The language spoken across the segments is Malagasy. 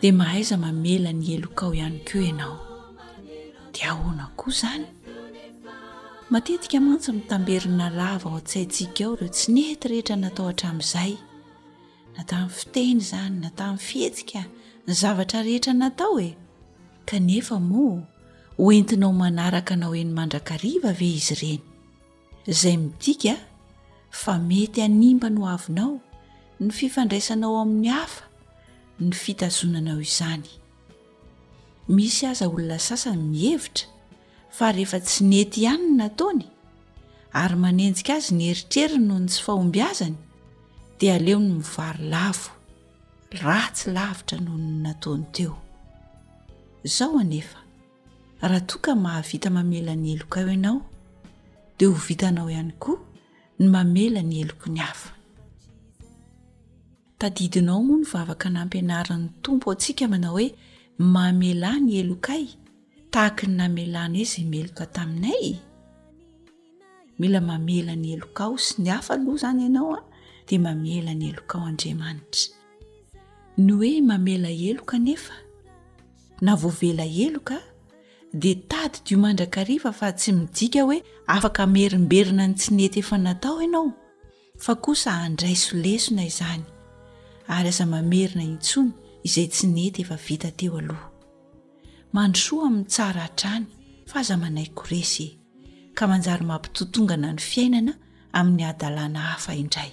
dia mahaiza mamela ny helokao ihany koa ianao. Dia ahoana koa izany? Matetika mantsy mitamberina lava ao an-tsaintsika ao ireo tsy nety rehetra natao hatramin'izay, na tamin'ny fiteny izany, na tamin'ny fihetsika, ny zavatra rehetra natao e! Kanefa moa, hoentinao manaraka anao eny mandrakariva ve izy ireny? izay midika fa mety hanimba ny hoavinao, ny fifandraisanao amin'ny hafa, ny fitazonanao izany. Misy aza olona sasany mihevitra fa rehefa tsy nety ihany ny nataony, ary manenjika azy ny eritreriny noho ny tsy fahombiazany, dia aleony mivary lavo, ratsy lavitra noho ny nataony teo. Izao anefa. Raha toa ka mahavita mamela ny helokao ianao, dia ho vitanao ihany koa ny mamela ny heloky ny hafa. Tadidinao moa ny vavaka nampianarin'ny Tompo antsika manao hoe mamelà ny helokay tahaka ny namelanao izay meloka taminay? Mila mamela ny helokao sy ny hafa aloha izany ianao an, dia mamela ny helokao Andriamanitra. Ny hoe mamela heloka anefa, Na voavela heloka dia tadidio mandrakariva fa tsy midika hoe afaka merimberina ny tsy nety efa natao ianao fa kosa handraiso lesona izany ary aza mamerina intsony izay tsy nety efa vita teo aloha mandrosoa amin'ny tsara hatrany fa aza manaiko resy e ka manjary mampitotongana ny fiainana amin'ny hadalana hafa indray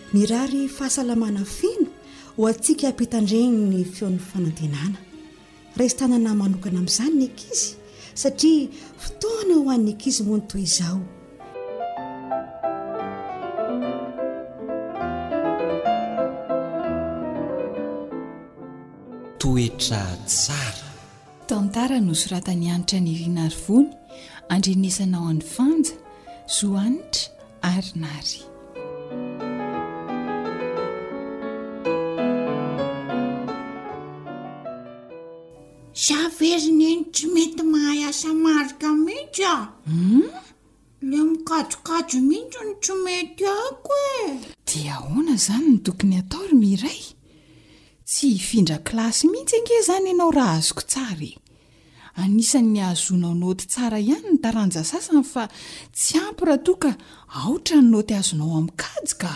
Mirary fahasalamana feno ho antsika ampitandreny ny feon'ny fanantenana. Raisin-tanana manokana amin'izany ny ankizy satria fotoana ho an'ny ankizy moa ny toy izao. Toetra tsara. Tantara nosoratan'i Hanitra Nirina Arivony, andrenesanao an'i Fanja, Zo Hanitra ary Nary. Za ve ry neny tsy mety mahay asa marika mihitsy a? Hum? Ilay mikajokajy mihitsy no tsy mety amiko e! Dia ahoana izany no tokony hatao ry Mireille? Tsy hifindra kilasy mihitsy ange izany ianao raha azoko tsara e! Anisan'ny hahazoanao naoty tsara ihany ny taranja sasany fa tsy ampy raha toa ka aotra ny naoty azonao amin'ny kajy ka!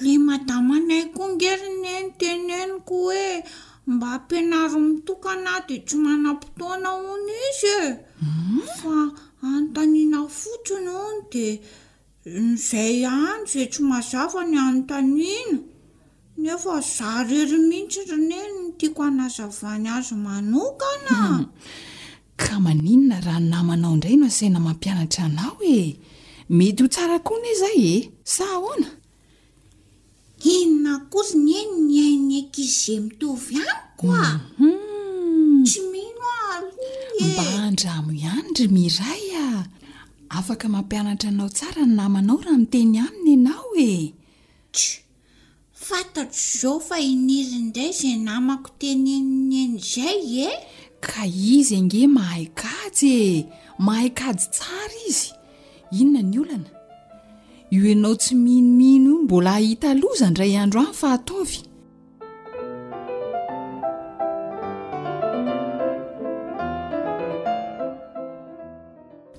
Le madama anay koa nge ry neny teneniko hoe mba ampianaro mitokana dia tsy manam-potoana hono izy e! Fa anontaniana fotsiny hono dia izay ihany izay tsy mazava ny anontaniana. Nefa za rery mihitsy ry neny no tiako hanazavany azy manokana. Ka maninona raha ny namanao indray no asaina mampianatra anao e? Mety ho tsara koa anie izay e! Sa ahoana? Inona kosa anie ny ain'ny ankizy izay mitovy amiko a? Tsy mino aho aloha e! Mba andramo ihany ry Miray a! Afaka mampianatra anao tsara ny namanao raha miteny aminy ianao e! Tch! Fantatro izao fa iniry indray izay namako teneniny neny izay e! Ka izy ange mahay kajy e! Mahay kajy tsara izy! Inona ny olana? Io ianao tsy minomino io mbola hahita loza indray andro any fa ataovy!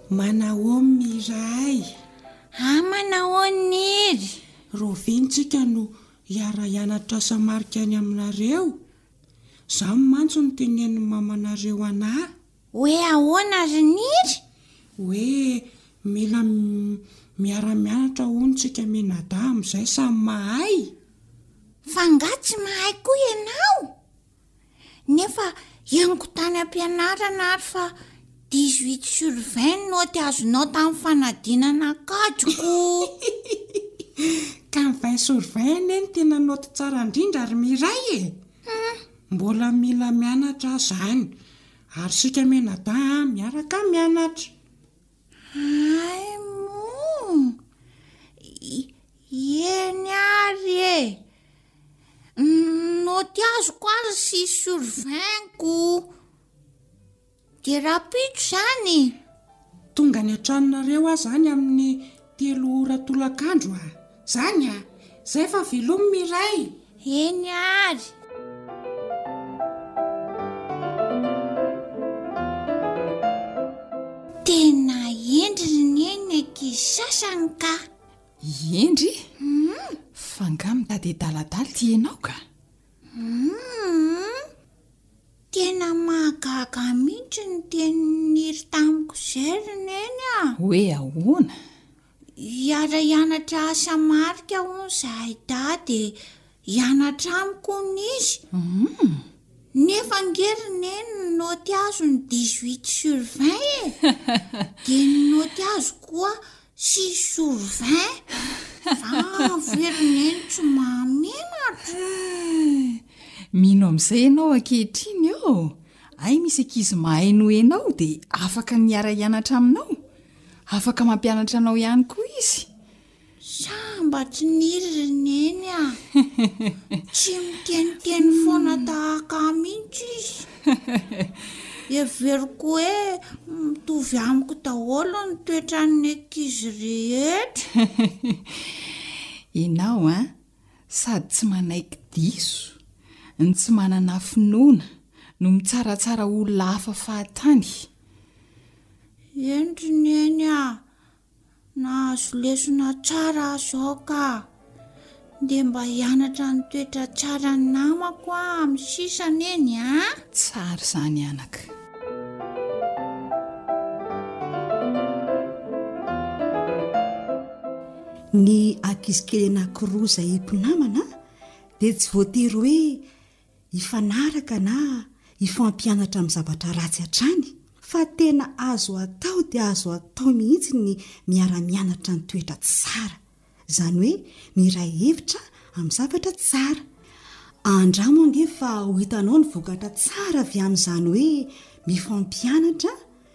Manahoan Mira ay? Aa manahoan Niry? Roviny tsika no hiara hianatra asa marika any aminareo, zany mantsy no tenenin'ny mamanareo anah. Hoe ahoana ry Niry? Hoe mila miara mianatra hono tsika me Nada amin'izay samy mahay. Fa nga tsy mahay koa ianao? Nefa henoko tany am-pianarana ary fa dix-huit sur vingt note azonao tamin'ny fanadinana an-kadiko. Ka ny vingt sur vingt anie no tena note tsara indrindra ry Miray e! Mbola mila mianatra aho izany. Ary isika mianadahy miaraka mianatra. Hay moa! Eny ary e! Ny note azoko ary six sur vingt ko de rahampitso zany. Tonga any an-tranonareo aho izany amin'ny telo ora tolakandro a! Izany a! Izay fa velomy Mireille e! Eny ary. Tena hendry ny ainy ny ankizy sasany ka! I Hendry, Humm! Fa nga mitady adaladala ty enao ka? Humm! Tena mahagaga mintsy ny tenin'i Niry tamiko zay ry Neny a! Hoe ahoana? Hiara hianatra asa marika hono zahay Dada e, hianatra amiko hono izy. Humm! Nefa nge ry Neny ny naoty azony dix-huit sur vingt e! Dia ny naoty azoko koa Tsy sourvin va very neny tsy mahamenatra? Mino amin'izay ianao ankehitriny ô! Hay misy ankizy mahay noho ianao dia afaka ny hiara-hianatra aminao. Afaka mampianatra anao ihany koa izy. Sa mba tsy niry ry neny a! Tsy miteniteny foana tahaka ahy mihitsy izy. Heveriko hoe mitovy amiko daholo ny toetran'ny ankizy rehetra. Ianao an, sady tsy manaiky diso, ny tsy manana finoana no mitsaratsara olona hafa fahatany. Eny ry Neny a, Nahazo lesona tsara aho izao ka! Ndeha mba hianatra ny toetra tsaran'ny namako aho amin'ny sisa neny a! Tsara izany anaka. Ny ankizikely anankiroa izay mpinamana dia tsy voatery hoe hifanaraka na hifampianatra amin'ny zavatra ratsy hatrany, fa tena azo atao dia azo atao mihitsy ny miara-mianatra ny toetra tsara, izany hoe miray hevitra amin'ny zavatra tsara. Andramo ange fa ho hitanao ny vokatra tsara avy amin'izany hoe mifampianatra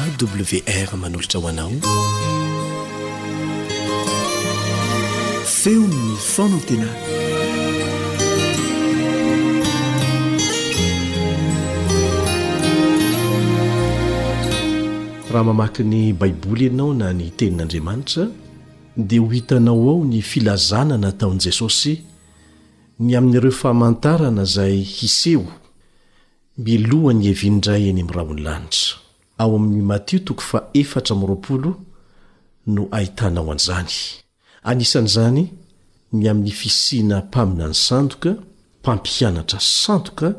AWR manolotra ho anao feon'ny fanantenana raha mamaky ny baiboly ianao na ny tenin'andriamanitra dia ho hitanao ao ny filazana nataon'i jesosy Ny amin'ireo famantarana izay hiseho miloha ny hevian-dRay eny amin'ny rahon'ny lanitra. Ao amin'ny Matio toko faha-efatra amby roapolo no ahitanao an'izany. Anisan'izany ny amin'ny fisiana mpaminany sandoka, mpampianatra sandoka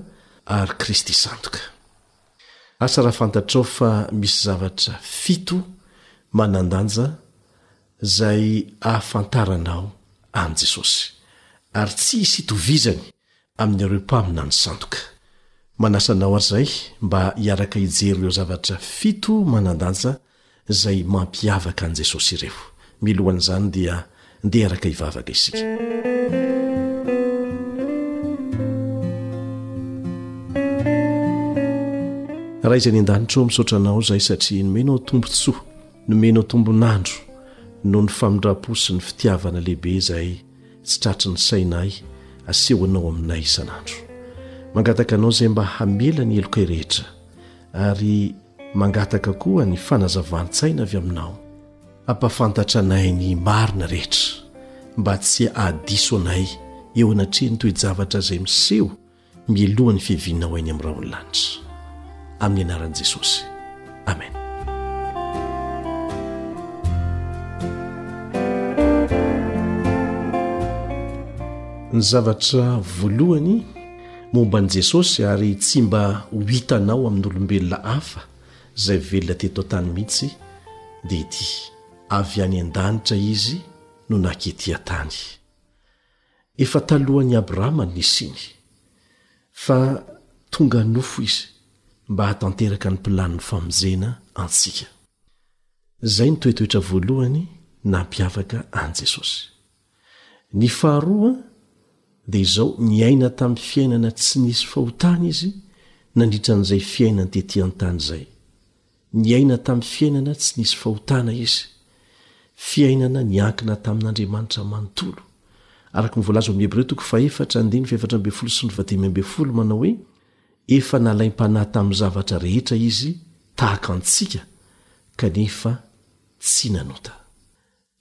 ary Kristy sandoka. Asa raha fantatrao fa misy zavatra fito manan-danja izay ahafantaranao an'i Jesosy, ary tsy hisy hitovizany amin'ireo mpaminany sandoka. Manasa anao àry izay mba hiaraka hijery ireo zavatra fito manan-danja izay mampiavaka an'i Jesosy ireo. Milohan'izany dia ndeha hiaraka hivavaka isika. Ray izay any an-danitra ô, misaotra Anao izay satria nomenao tombontsoa Nomenao tombon'andro noho ny famindram-po sy ny fitiavana lehibe izay tsy tratry ny sainay asehonao aminay isan'andro. Mangataka anao izay mba hamela ny helokay rehetra ary mangataka koa ny fanazavan-tsaina avy aminao hampafantatra anay ny marina rehetra mba tsy hahadiso anay eo anatrehan'ny toe-javatra izay miseho Mialoha ny fiavianao eny amin'ny rahon'ny lanitra. Amin'ny anaran'i Jesosy. Amen. Ny zavatra voalohany momba an'i Jesosy ary tsy mba ho hitanao amin'olombelona hafa izay velona teto an-tany mihitsy dia ity, avy any an-danitra izy no nakety an-tany. Efa talohan'i Abrahama ny nisiany, fa tonga nofo izy mba hahatanteraka ny planin'ny famonjena antsika. Izay ny toetoetra voalohany nampiavaka an'i Jesosy. Ny faharoa dia izao, niaina tamin'ny fiainana tsy nisy fahotana izy nandritra an'izay fiainany tetỳ an-tany izay. Niaina tamin'ny fiainana tsy nisy fahotana izy, fiainana niankina tamin'Andriamanitra manontolo, araka ny voalaza ao amin'ny Hebreo toko fahefatra andininy fahefatra ambin'ny folo sy ny fahadimy ambin'ny folo manao hoe, Efa nalaim-panahy tamin'ny zavatra rehetra izy tahaka antsika, kanefa tsy nanota.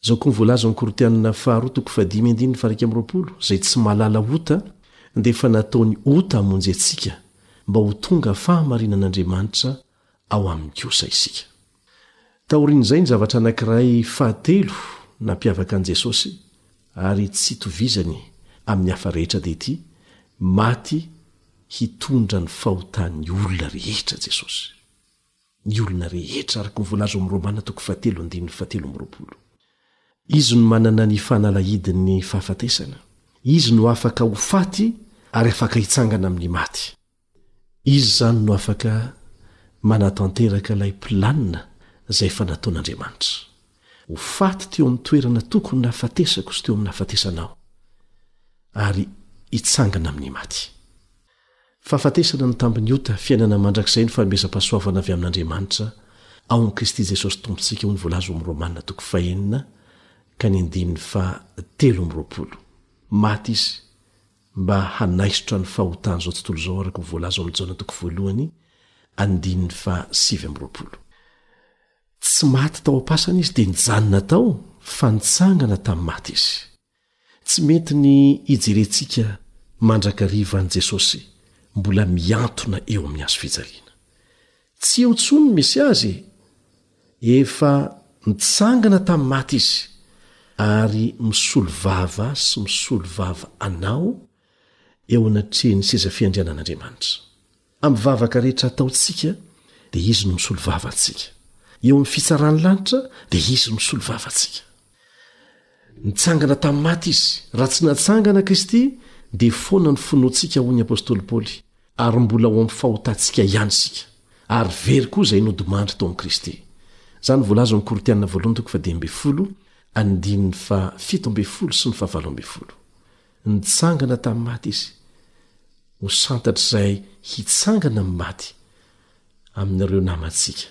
Izao koa ny voalazan'ny Korintianina faharoa toko fahadimy andininy fahairaika amby roapolo, Izay tsy mahalala ota dia efa nataony ota hamonjy antsika, mba ho tonga fahamarinan'Andriamanitra ao aminy kosa isika. Taorian'izay ny zavatra anankiray fahatelo nampiavaka an'i Jesosy, ary tsy itovizany amin'ny hafa rehetra dia ity, Maty hitondra ny fahotan'ny olona rehetra Jesosy. ny olona rehetra, araka ny voalaza ao amin'ny Romana toko fahatelo andininy fahatelo amby roapolo. Izy no manana ny fanalahidin'ny fahafatesana. Izy no afaka ho faty ary afaka hitsangana amin'ny maty. Izy izany no afaka manatanteraka ilay planina izay efa nataon'Andriamanitra. Ho faty teo amin'ny toerana tokony nahafatesako sy teo amin'ny nahafatesanao, ary hitsangana amin'ny maty. Fahafatesana no tambin'ny ota, fiainana mandrakizay no fanomezam-pahasoavana avy amin'Andriamanitra, ao amin'i Kristy Jesosy Tompontsika, hoy ny voalaza ao amin'ny Romana toko fahenina ka ny andininy faha telo amby roapolo. Maty Izy mba hanaisotra ny fahotan'izao tontolo izao, araka ny voalaza ao amin'ny Jaona toko voalohany andininy faha sivy amby roapolo. Tsy maty tao am-pasana Izy, dia nijanona tao, fa nitsangana tamin'ny maty Izy. Tsy mety ny hijerentsika mandrakariva an'i Jesosy mbola mihantona eo amin'ny hazo fijaliana. Tsy eo intsony ny misy azy e! Efa nitsangana tamin'ny maty izy ary misolo vava sy misolo vava anao eo anatrehan'ny seza fiandrianan'Andriamanitra. Amin'ny vavaka rehetra ataontsika, dia Izy no misolo vava antsika. Eo amin'ny fitsaran'ny lanitra, dia Izy no misolo vava antsika. Nitsangana tamin'ny maty Izy. Raha tsy natsangana Kristy, dia foana ny finoantsika, hoy ny apostoly Paoly, ary mbola ao amin'ny fahotantsika ihany isika. Ary very koa izay nodimandry tao amin'i Kristy. Izany voalaza ao amin'ny Korintiana voalohany toko fahadimy ambin'ny folo, andininy fahafito ambin'ny folo sy ny fahavalo ambin'ny folo. Nitsangana tamin'ny maty izy, ho santatr'izay hitsangana amin'ny maty amin'ireo namantsika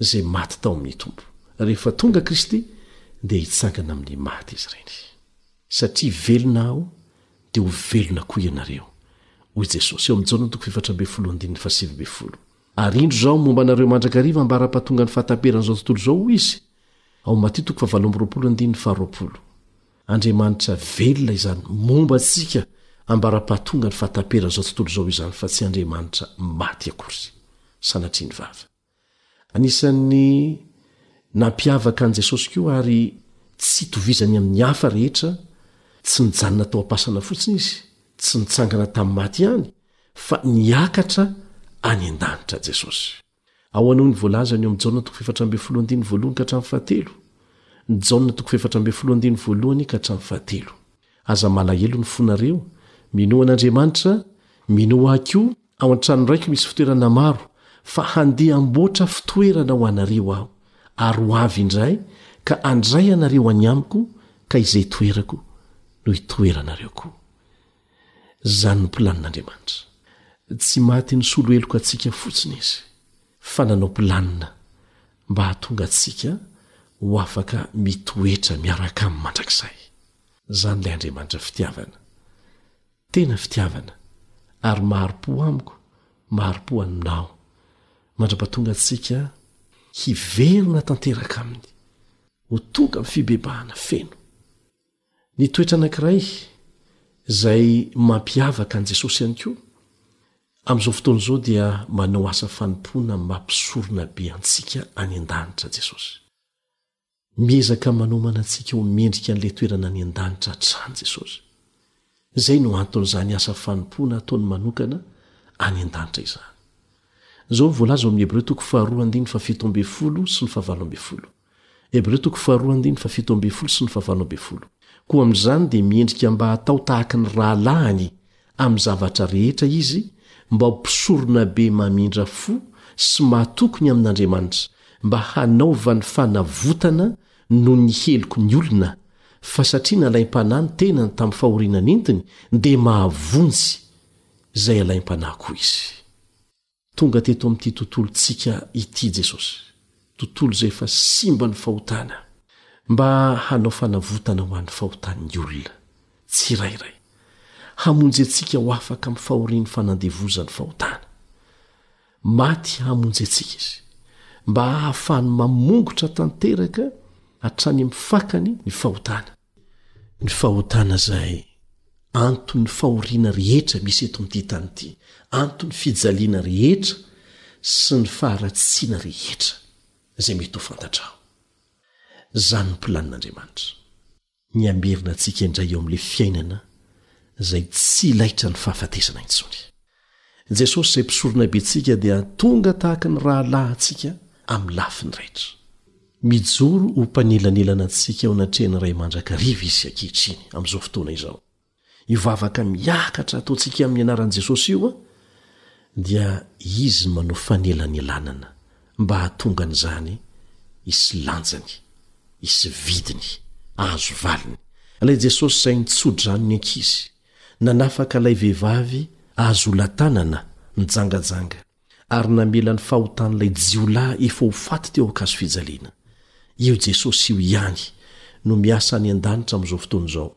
izay maty tao amin'ny Tompo. Rehefa tonga Kristy, dia hitsangana amin'ny maty izy ireny. Satria velona Aho, dia ho velona koa ianareo, hoy Jesosy. Ary indro izao momba anareo mandrakariva ambara-pahatongan'ny fahataperan'izao tontolo izao, hoy Izy. Andriamanitra velona izany momba antsika ambara-pahatongany fa taperan'izao tontolo izao izany fa tsy Andriamanitra maty akory, sanatrian'ny vava. Anisan'ny nampiavaka an'i Jesosy koa ary tsy itovizany amin'ny hafa rehetra, tsy nijanona tao am-pasana fotsiny izy, tsy nitsangana tamin'ny maty ihany, fa niakatra any an-danitra Jesosy. Ahoana hoy ny voalazany eo amin'ny Jaona toko fahefatra ambin'ny folo andininy voalohany ka hatramin'ny fahatelo? Jaona toko fahefatra ambin'ny folo andininy voalohany ka hatramin'ny fahatelo. Aza malahelo ny fonareo, minoa an'Andriamanitra, minoa ahy koa, ao an-tranondraiko misy fitoerana maro, fa handeha hamboatra fitoerana ho anareo aho, ary ho avy indray ka handray anareo any amiko, ka izay itoerako no hitoeranareo koa. Izany no planin'Andriamanitra. Tsy maty nisolo heloka antsika fotsiny izy, fa nanao planina mba hahatonga antsika ho afaka mitoetra miaraka aminy mandrakizay. Izany ilay Andriamanitra fitiavana. Tena fitiavana ary mari-po amiko, mari-po aminao, mandra-pahatonga antsika hiverina tanteraka aminy, ho tonga amin'ny fibebahana feno. Ny toetra anankiray izay mampiavaka an'i Jesosy ihany koa amin'izao fotoana izao dia manao asa fanompoana amin'ny maha mpisorona be antsika any an-danitra Jesosy. Miezaka manomana antsika ho mendrika an'ilay toerana any an-danitra hatrany Jesosy. Izay no anton'izany asa fanompoana ataony manokana any an-danitra izany. Izao no voalaza ao amin'ny Hebreo toko faharoa andininy fahafito ambin'ny folo sy ny fahavalo ambin'ny folo. Hebreo toko faharoa andininy fahafito ambin'ny folo sy ny fahavalo ambin'ny folo. Koa amin'izany dia miendrika mba hatao tahaka ny rahalahiny amin'ny zavatra rehetra izy, mba ho mpisoronabe mamindra fo sy mahatoky ny amin'Andriamanitra, mba hanaovany fanavotana noho ny heloky ny olona, fa satria nalaim-panahy ny tenany tamin'ny fahoriana nentiny, dia mahavonjy izay alaim-panahy koa izy. Tonga teto amin'ity tontolontsika ity i Jesosy, tontolo izay efa simban'ny fahotana, mba hanao fanavotana ho an'ny fahotan'ny olona, tsirairay, hamonjy antsika ho afaka amin'ny fahorian'ny fanandevozan'ny fahotana. Maty hamonjy antsika izy, mba hahafahany mamongotra tanteraka hatrany amin'ny fakany ny fahotana. Ny fahotana izay anton'ny fahoriana rehetra misy eto amin'ity tany ity, anton'ny fijaliana rehetra sy ny faharatsiana rehetra izay mety ho fantatrao. Izany no planin'Andriamanitra. ny hamerina antsika indray eo amin'ilay fiainana izay tsy laitra ny fahafatesana intsony. Jesosy izay Mpisoronabentsika dia tonga tahaka ny rahalahintsika amin'ny lafiny rehetra. Mijoro ho mpanelanelana antsika eo anatrehan'ny Ray mandrakariva Izy ankehitriny, amin'izao fotoana izao. Io vavaka miakatra ataontsika amin'ny anaran'i Jesosy io dia Izy no manao fanelanelanana mba hahatonga an'izany hisy lanjany, hisy vidiny, hahazo valiny. Ilay Jesosy izay nitso-drano ny ankizy, nanafaka ilay vehivavy azo ola-tanana nijangajanga ary namela ny fahotan'ilay jiolahy efa ho faty teo an-kazofijaliana. Io Jesosy io ihany no miasa any an-danitra amin'izao fotoana izao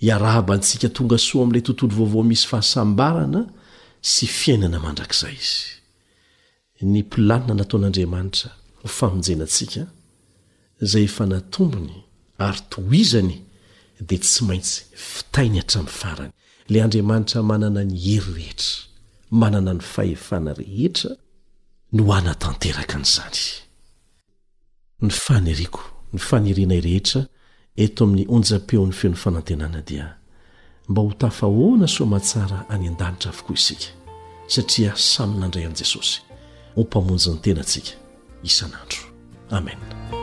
Hiarahaba antsika tonga soa amin'ilay tontolo vaovao misy fahasambarana sy fiainana mandrakizay izy. Ny planina nataon'Andriamanitra ho famonjena antsika, izay efa natombony ary tohizany, dia tsy maintsy vitainy hatramin'ny farany. Ilay Andriamanitra manana ny hery rehetra, manana ny fahefana rehetra no hanatanteraka an'izany. Ny faniriako, ny fanirianay rehetra eto amin'ny onjam-peon'ny Feon'ny Fanantenana dia mba ho tafahoana soamatsara any an-danitra avokoa isika, satria samy nandray an'i Jesosy ho Mpamonjy ny tenantsika isan'andro. Amena.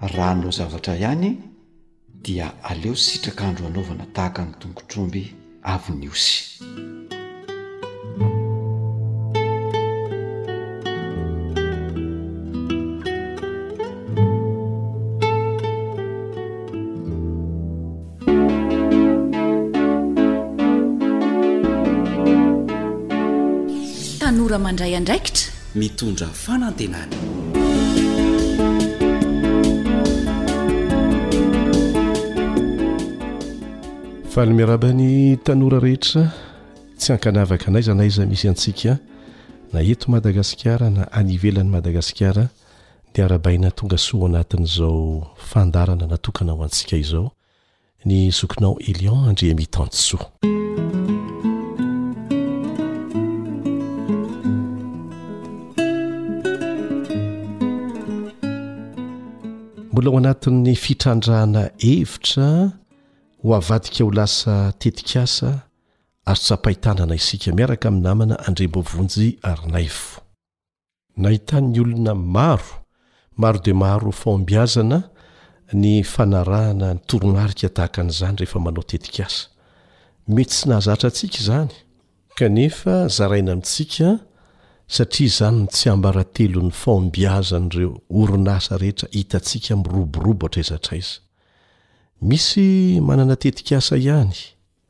Raha hanao zavatra ihany dia aleo sitraka andro hanaovana tahaka ny tongotr'omby avy niosy. Tanora mandray andraikitra, mitondra fanantenana. Faly miarahaba ny tanora rehetra tsy ankanavaka n'aiza n'aiza misy antsika na eto Madagasikara na any ivelan'i Madagasikara dia arahabaina hatonga soa ao anatin'izao fandaharana natokana ho antsika izao ny zokinao Elion Andriamitansoa. Mbola ao anatin'ny fitrandrahana hevitra ho avadika ho lasa tetikasa ary tsapain-tanana isika miaraka amin'ny namana Andriambovonjy Arinaivy. Nahitan'ny olona maro, maro dia maro fahombiazana ny fanarahana ny toromarika tahaka an'izany rehefa manao tetikasa. Mety tsy nahazatra antsika izany, kanefa zaraina amintsika satria izany no tsiambaratelon'ny fahombiazan'ireo orinasa rehetra hitantsika miroborobo hatraiza hatraiza. Misy manana tetikasa ihany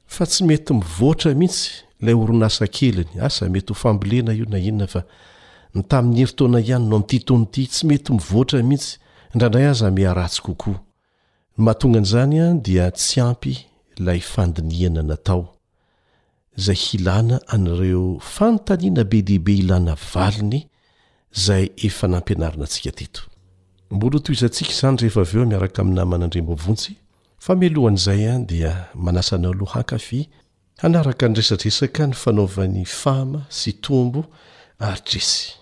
Fa tsy mety mivoatra mihitsy ilay orinasa keliny, asa mety ho fambolena io na inona fa ny tamin'ny herintaona ihany no amin'ity taona ity tsy mety mivoatra mihitsy, indraindray aza miharatsy kokoa. Ny mahatonga an'izany dia tsy ampy ilay fandinihana natao, izay hilana an'ireo fanontaniana be dia be ilana valiny izay efa nampianarina antsika teto. Mbola hotohizantsika izany rehefa avy eo miaraka amin'ny namana Andriambovontsy. Fa mialohan'izay aho dia manasa anao aloha hankafy, hanaraka ny resadresaka nifanaovan'i Fama sy Tombo ary Jessie.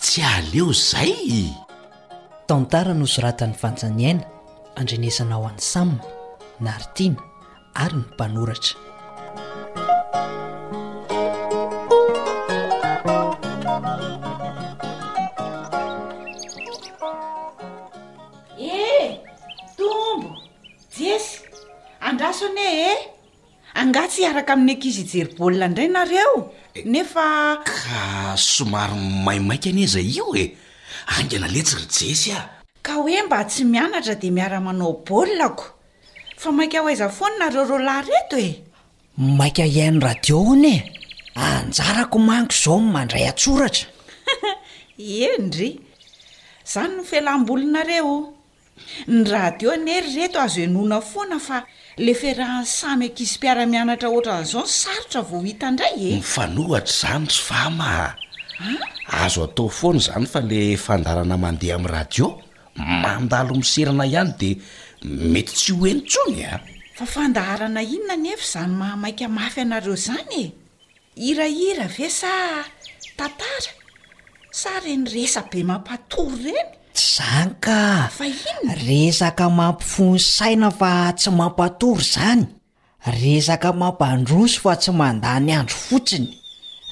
Tsy aleo izay? Tantara nosoratan'i Fantsa Niaina, andrenesanao an'i Sam, Naritiana, ary ny mpanoratra. andraso anie e eh? angaha tsy hiaraka amin'ny ankizy hijery baolina indray nareo eh, nefa ka somary maimaika anie zay io e aingana letsy ry jesy a ka hoe mba tsy mianatra dia miara-manao baolina ko Fa maika ho aiza foana nareo roalahy reto e? Maika hihaino radio hono e! Anjarako manko izao ny mandray an-tsoratra. Eny ndry! Izany no fialam-bolinareo. Ny radio anie ry reto azo henoina foana fa le fiarahan'ny samy ankizy mpiara-mianatra ohatran'izao sarotra vao hita indray e! Mifanohatra izany ry fama a! Azo atao foana izany fa le fandaharana mandeha amin'ny radio Mandalo miserana ihany dia mety tsy ho eny tsony a! Fa fandaharana inona anefa izany mahamaika mafy anareo izany e? Hirahira ve sa tantara? Sa ireny resa-be mampatory ireny? Tsy izany ka! Fa inona? Resaka mampifono saina fa tsy mampatory izany. Resaka mampandroso fa tsy mandany andro fotsiny,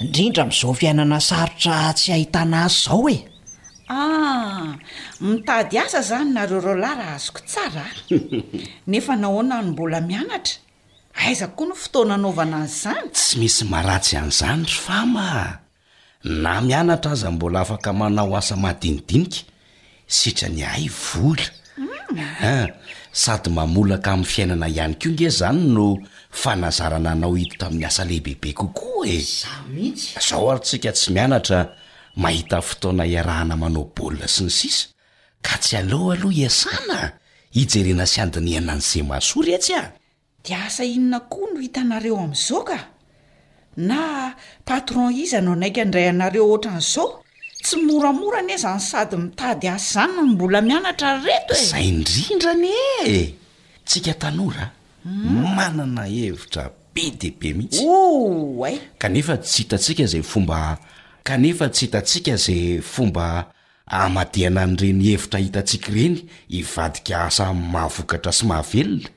indrindra amin'izao fiainana sarotra tsy ahitana asa izao e! Ah! Mitady asa izany nareo roalahy raha azoko tsara a! Nefa nahoana no mbola mianatra? Aiza koa no fotoana anaovana an'izany? Tsy misy maharatsy an'izany ry fama a! Na mianatra aza mbola afaka manao asa madinidinika sitrany ahay vola a! Sady mamolaka amin'ny fiainana ihany koa nge zany no fanazarana anao hiditra amin'ny asa lehibebe kokoa e! Za mihitsy! Zao ary tsika tsy mianatra mahita fotoana iarahana manao baolina sy ny sisa ka tsy aleo aloha iasana hijerena sy handinihana an'i Zemasory etsy a! De asa inona koa no hitanareo amzao ka? Na patron iza no hanaiky handray anareo otranzao? Tsy moramora anie zany sady mitady asa zany no mbola mianatra ry reto e! Zay indrindra anie e! Tsika tanora manana hevitra be dia be mihitsy. Ouay! Kanefa tsy hitantsika zay fomba kanefa tsy hitantsika ze fomba hamadihana an'ireny hevitra hitantsika ireny hivadika asa mahavokatra sy mahavelona.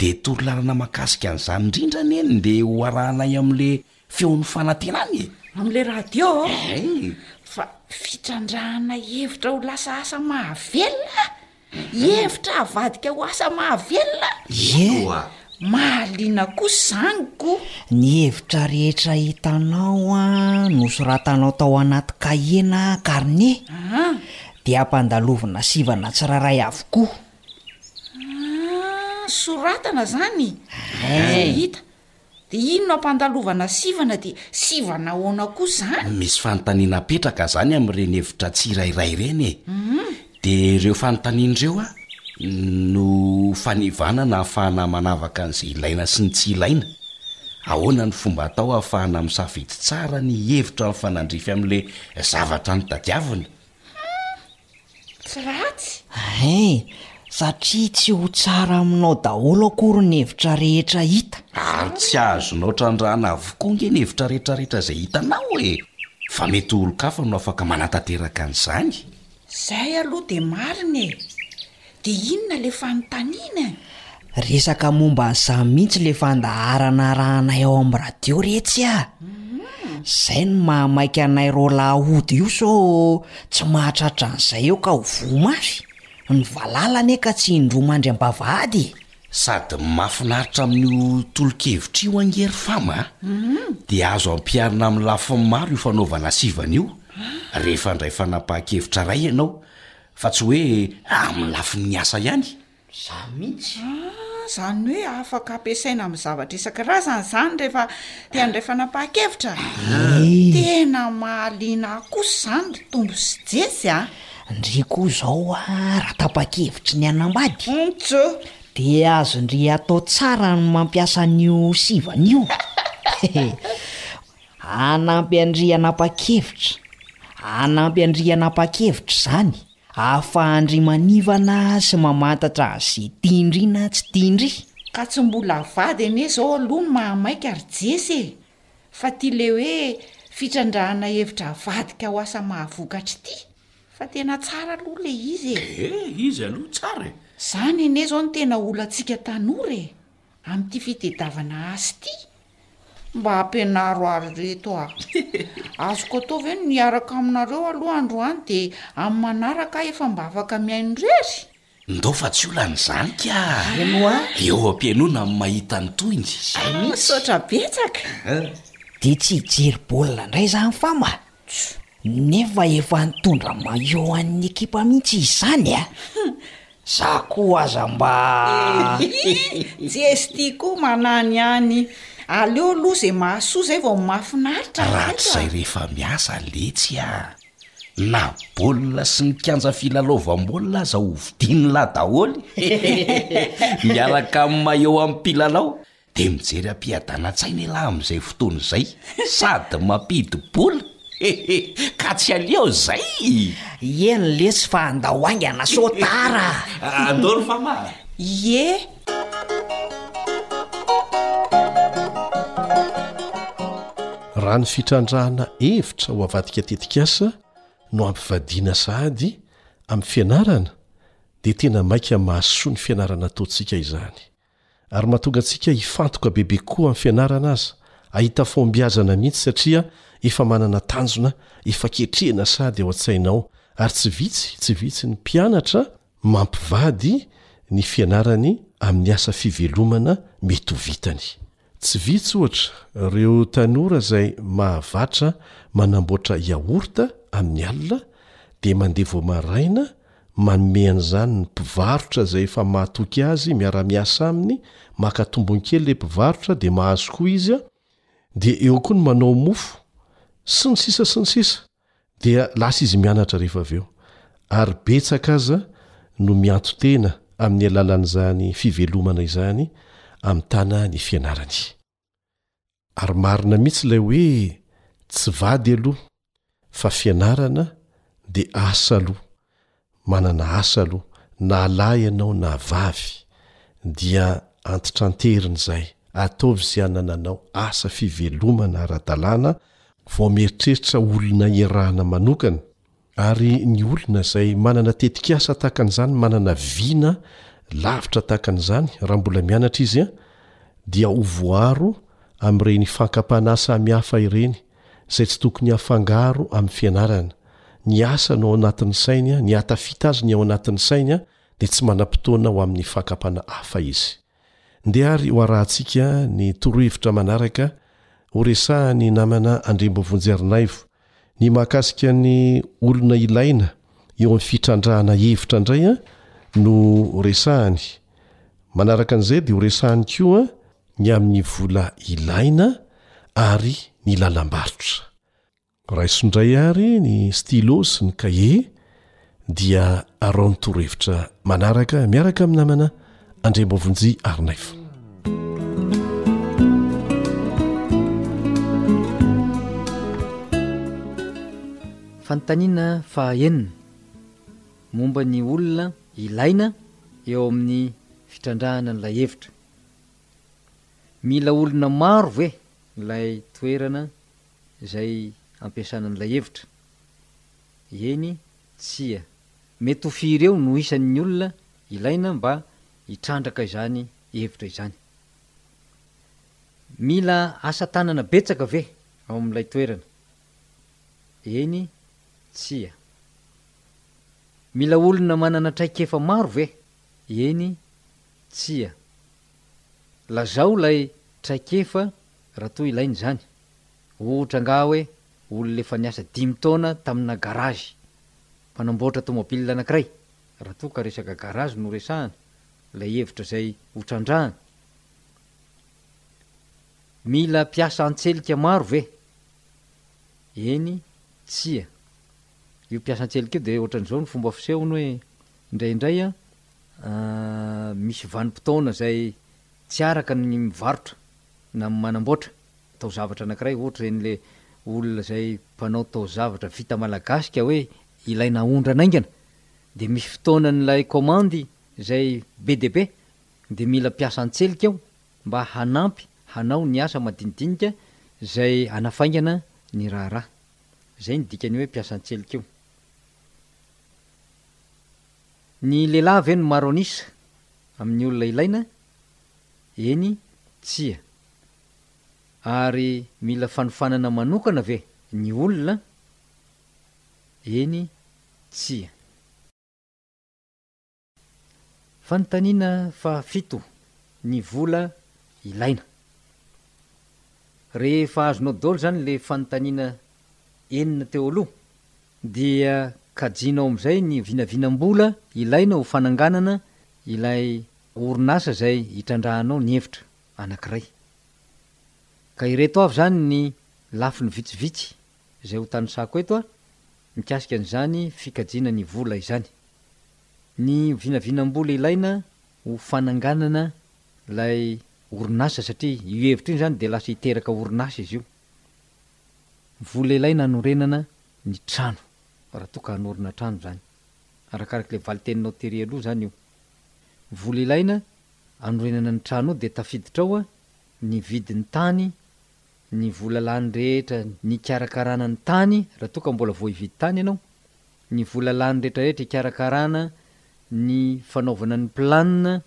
Dia torolalana mahakasika an'izany indrindra anie ny ndeha ho arahanay amin'le feon'ny fanantenana e! Amin'le radio ô? Ay! Fa fitrandrahana hevitra ho lasa asa mahavelona a! Hevitra havadika ho asa mahavelona! Ie! Oa! Mahaliana kosa izany ko! Ny hevitra rehetra hitanao a, nosoratanao tao anaty kahie na carnet, An! dia ampandalovina sivana tsirairay avokoa. soratana zany zay hita de ino no ampandalovana sivana de sivana ahoana koa zany misy fanontaniana apetraka zany am'ireny hevitra tsirairay ireny e mhm. de ireo fanontaniana ireo a no fanivana na hahafahana manavaka an'izay ilaina sy ny tsy ilaina ahoana ny fomba atao hahafahana misafidy tsara ny hevitra mifanandrify am'la zavatra notadiavina tsy ratsy? Ein! satria tsy ho tsara aminao daholo akory ny hevitra rehetra hita. Ary tsy azonao trandrahana avokoa ange ny hevitra rehetrarehetra izay hitanao e! Fa mety ho olon-kafa no afaka manatanteraka an'izany. Izay aloha dia marina e! De inona le fanontaniana eh? Resaka momba an'izany mihitsy le fandaharana arahanay ao amin'ny radio re tsy a! Zay no mahamaika anay roalahy hody io so tsy mahatratra an'izay eo ka ho voamazy! Ny valala anie ka tsy indroa mandry am-bavahady e! Sady mahafinaritra amin'io tolo-kevitra io ange ry Fama a! Dia azo ampiharina amin'ny lafiny maro io fanaovana sivana io rehefa handray fanapahan-kevitra iray ianao Fa tsy hoe amin'ny lafin'ny asa ihany. Izaho mihitsy. Ah, izany hoe afaka ampiasaina amin'ny zavatra isan-karazany izany rehefa te handray fanapahan-kevitra? Tena mahaliana ahy kosa izany ry Tompo sy Jesy a! Ndry koa izao a, raha tapa-kevitry ny hanambady, Ntsoo! dia azon-dry atao tsara ny mampiasa an'io sivana io. Hanampy an-dry hanapa-kevitra. Hanampy an-dry hanapa-kevitra izany ahafahan-dry manivana sy mamantatra an'izay tian-dry na tsy tian-dry. Ka tsy mbola vady anie izao aloha ny mahamaika ry Jesy e! Fa ity ilay hoe fitrandrahana hevitra havadika ho asa mahavokatra ity fa tena tsara aloha ilay izy e! Eh, izy aloha tsara e! Izany anie izao no tena olantsika tanora e! Amin'ity fitedavana azy ity. Mba ampianaro ahy ry reto a! Azoko atao ve ny miaraka aminareo aloha androany dia amin'ny manaraka aho efa mba afaka mihaino irery? Ndao fa tsy olana izany ka! Eno a! Eo am-pihainoana amin'ny mahita ny tohiny izay mihitsy. Misaotra betsaka! Dia tsy hijery baolina indray izany fa mats. Nefa efa nitondra maillot an'ny ekipa mihitsy izany a! Za koa aza mba a. Jesy ty koa manahy ny any. Aleo aloha zay mahasoa zay vao mafinaritra ry reto a. Rahatrizay rehefa miasa letsy a. Na baolina sy ny kianja filalaovam-baolina aza hovidian'lah daholo. Miaraka amin'ny maillot am-pilalao. Dia mijery am-piadanan-tsaina ialahy amin'izay fotoana izay sady mampidi-bola he he ka tsy aleo izay! Ieny lesy fa andao haingana sao tara! Andao ry Fama a! Ie! Raha ny fitrandrahana hevitra ho avadika tetikasa no hampivadiana sahady amin'ny fianarana dia tena maika mahasoa ny fianarana ataontsika izany. ary mahatonga antsika hifantoka bebe koa amin'ny fianarana aza ahita fahombiazana mihitsy satria efa manana tanjona efa ketrehina sady ao an-tsainao ary tsy vitsy tsy vitsy ny mpianatra mampivady ny fianarany amin'ny asa fivelomana mety ho vitany Tsy vitsy, ohatra, ireo tanora izay mahavatra manamboatra yaourt amin'ny alina, dia mandeha vao maraina manome an'izany ny mpivarotra izay efa mahatoky azy miara-miasa aminy, maka tombony kely ilay mpivarotra dia mahazo koa izy, dia eo koa ny manao mofo, sy ny sisa sy ny sisa. Dia lasa izy mianatra rehefa avy eo. Ary betsaka aza no mianto-tena amin'ny alalan'izany fivelomana izany amitana ny fianarany. Ary marina mihitsy ilay hoe tsy vady aloha fa fianarana dia asa aloha Manana asa aloha, na lahy ianao na vavy, dia antitranterina izay, ataovy izay anananao asa fivelomana ara-dalàna vao mieritreritra olona iarahana manokana, ary ny olona izay manana tetikasa tahaka an'izany, manana vina lavitra tahaka an'izany, raha mbola mianatra izy, dia ho voaro amin'ireny fankapanà samihafa ireny izay tsy tokony hafangaro amin'ny fianarana, ny asa no ao anatin'ny sainy, ny hahatafita azy ny ao anatin'ny sainy dia tsy manam-potoana ho amin'ny fakam-panahy hafa izy. Ndeha ary hoarahantsika ny torohevitra manaraka horesahan'ny namana Andriambo Vonjiarinaivo. Ny mahakasika ny olona ilaina eo amin'ny fitrandrahana hevitra indray no resahany. Manaraka an'izay dia horesahany koa ny amin'ny vola ilaina ary ny lalam-barotra. Raiso indray ary ny stylo sy ny kahie dia arao ny torohevitra manaraka miaraka amin'ny namana Andriambaovonjy Arnaivo. Fanontaniana fahaenina, momba ny olona ilaina eo amin'ny fitrandrahana an'ilay hevitra. Mila olona maro ve ilay toerana izay ampiasana an'ilay efitra? Eny, tsia. Mety ho firy eo no isan'ny olona ilaina mba hitrandraka izany efitra izany? Mila asa tanana betsaka ve ao amin'ilay toerana? Eny, tsia. Mila olona manana traikefa maro ve? Eny, Tsia. Lazao ilay traikefa raha toa ilaina izany. Ohatra angaha hoe olona efa niasa dimy taona tamina garazy mpanamboatra tomobil anankiray, raha toa ka resaka garazy no resahana, ilay hevitra izay hotrandrahana. Mila mpiasa an-tselika maro ve? Eny, tsia. Io mpiasa an-tselika io dia ohatran'izao ny fomba fisehony hoe, indraindray an, Misy vanim-potoana izay tsy araka ny mivarotra na manamboatra taozavatra anankiray, ohatra ireny ilay olona izay mpanao taozavatra vita malagasy ka hoe ilaina aondrana haingana, dia misy fotoanan'ilay kaomandy izay be dia be, dia mila mpiasa an-tselika eo mba hanampy hanao ny asa madinidinika izay hanafaingana ny raharaha. Izay no dikan'io hoe mpiasa an-tselika io. Ny lehilahy ve no maro an'isa amin'ny olona ilaina? Eny, tsia. Ary mila fanofanana manokana ve ny olona? Eny, tsia. Fanontaniana fahafito, Ny vola ilaina. Rehefa azonao daholo izany ilay fanontaniana enina teo aloha, dia kajianao amin'izay ny vinavinam-bola ilaina ho fananganana ilay orinasa izay hitrandrahanao ny efitra anankiray. Ka ireto avy izany ny lafiny vitsivitsy izay hotanisako eto a, mikasika an'izany fikajiana ny vola izany. Ny vinavinam-bola ilaina ho fananganana ilay orinasa satria io hevitra io izany dia lasa hiteraka orinasa izy io. Vola ilay nanorenana ny trano raha toa ka hanorina trano izany. Arakaraka ilay valiteninao tery aloha izany io. Vola ilaina anorenana ny trano io dia tafiditra ao ny vidin'ny tany, ny vola lany rehetra nikarakarana ny tany raha toa ka mbola vao hividy tany ianao, ny vola lany rehetrarehetra hikarakarana ny fanaovana ny plan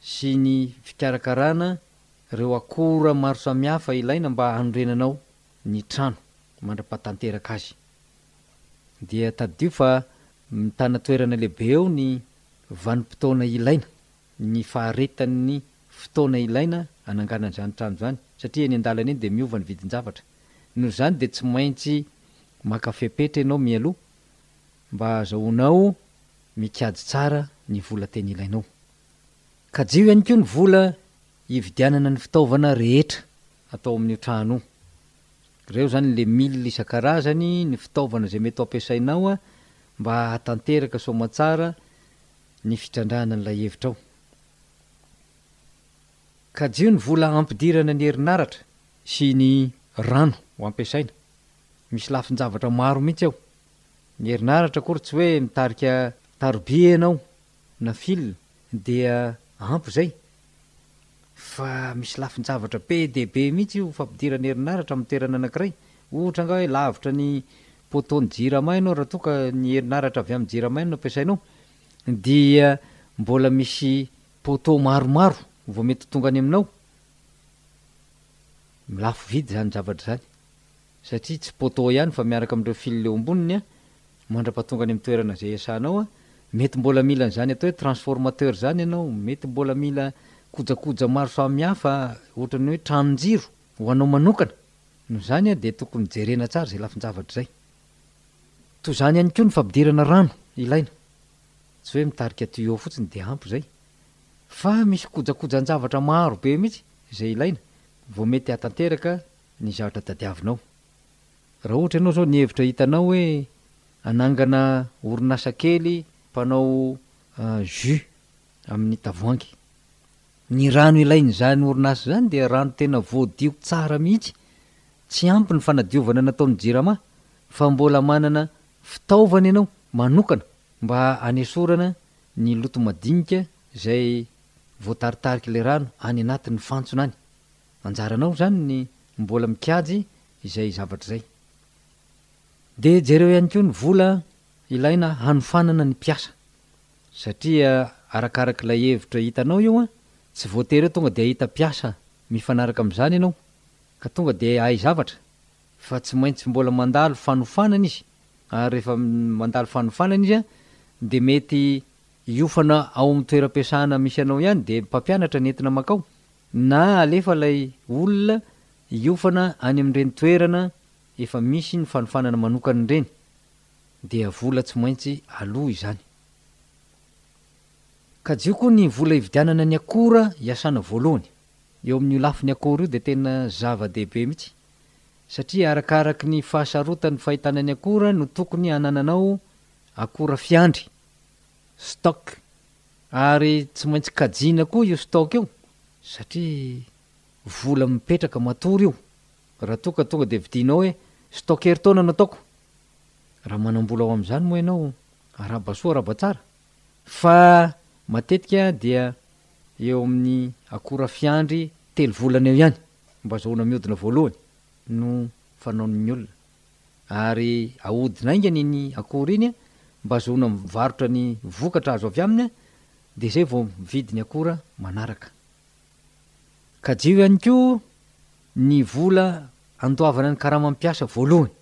sy ny fikarakarana ireo akora maro samihafa ilaina mba hanorenanao ny trano mandra-pahatanteraka azy. Dia tadidio fa mitana toerana lehibe eo ny vanim-potoana ilaina, ny faharetan'ny fotoana ilaina hananganana izany trano izany, satria eny an-dalana eny dia miova ny vidin-javatra. Noho izany dia tsy maintsy maka fepetra ianao mialoha mba hahazahoanao Mikajy tsara ny vola teny ilainao. Kajio ihany koa ny vola hividianana ny fitaovana rehetra atao amin'io trano io. Reo zany le milina isan-karazany, ny fitaovana zay mety ho ampiasainao mba hahatanteraka soamantsara ny fitrandrahana an'ilay hevitrao. Kajio ny vola hampidirana ny herinaratra sy ny rano ho ampiasaina. Misy lafin-javatra maro mihitsy ao. Ny herinaratra akory tsy hoe mitarika taroby ianao na fil dia ampy izay fa misy lafin-javatra be dia be mihitsy io fampidirana herinaratra amin'ny toerana anankiray, ohatra angaha hoe lavitra ny poteau-n'ny jirama ianao raha toa ka ny herinaratra avy amin'ny jirama no ampiasainao dia mbola misy poteau maromaro vao mety ho tonga any aminao, lafo vidy izany zavatra izany. satria tsy poteau ihany fa miaraka amin'ireo fil eo amboniny mandra-pahatonga any amin'ny toerana izay iasanao, mety mbola mila an'izany atao hoe transformateur izany ianao, mety mbola mila kojakoja maro samihafa ohatran'ny hoe tranon-jiro ho anao manokana, noho izany dia tokony jerena tsara izay lafin-javatra izay. Toy izany ihany koa ny fampidirana rano ilaina, tsy hoe mitarika tuyau fotsiny dia ampy izay, fa misy kojakojan-javatra maro be mihitsy izay ilaina vao mety hahatanteraka ny zavatra tadiavinao. Raha ohatra ianao izao nihevitra hitanao hoe hanangana orinasa kely mpanao jus amin'ny tavoahangy. Ny rano ilain'izany orinasa izany dia rano tena voadio tsara mihitsy, tsy ampy ny fanadiovana nataon'ny Jirama fa mbola manana fitaovana ianao manokana mba hanesorana ny loto madinika izay voataritarik'ilay rano any anatin'ny fantsona any. Anjaranao izany ny mbola mikajy izay zavatra izay. Dia jereo ihany koa ny vola ilaina hanofanana ny mpiasa. Satria arakarak'ilay hevitra hitanao io an, tsy voatery hoe tonga dia hahita mpiasa mifanaraka amin'izany ianao, ka tonga dia hahay zavatra, fa tsy maintsy mbola mandalo fanofanana izy, ary rehefa mandalo fanofanana izy an, dia mety hiofana ao amin'ny toeram-piasana misy anao ihany, dia mpampianatra ny entina makao, Na alefa ilay olona hiofana any amin'ireny toerana efa misy ny fanofanana manokana ireny dia vola tsy maintsy aloa izany. Kajio koa ny vola hividianana ny akora hiasana voalohany. Eo amin'io lafiny akora io dia tena zava-dehibe mihitsy satria arakaraky ny fahasarotan'ny fahitana ny akora no tokony hanananao akora fiandry. stock, ary tsy maintsy kajiana koa io stock io satria vola mipetraka matory io raha toa ka tonga dia vidianao hoe stock herintaona no ataoko, raha manam-bola ao amin'izany moa ianao arahaba soa arahaba tsara, fa matetika dia eo amin'ny akora fiandry telo volana eo ihany mba azahoana mihodina voalohany no fanaon'ny olona. ary ahodina haingana iny akora iny mba azahoana mivarotra ny vokatra azo avy aminy dia izay vao mividy ny akora manaraka. Kajiho ihany koa ny vola andoavana ny karaman'ny mpiasa voalohany.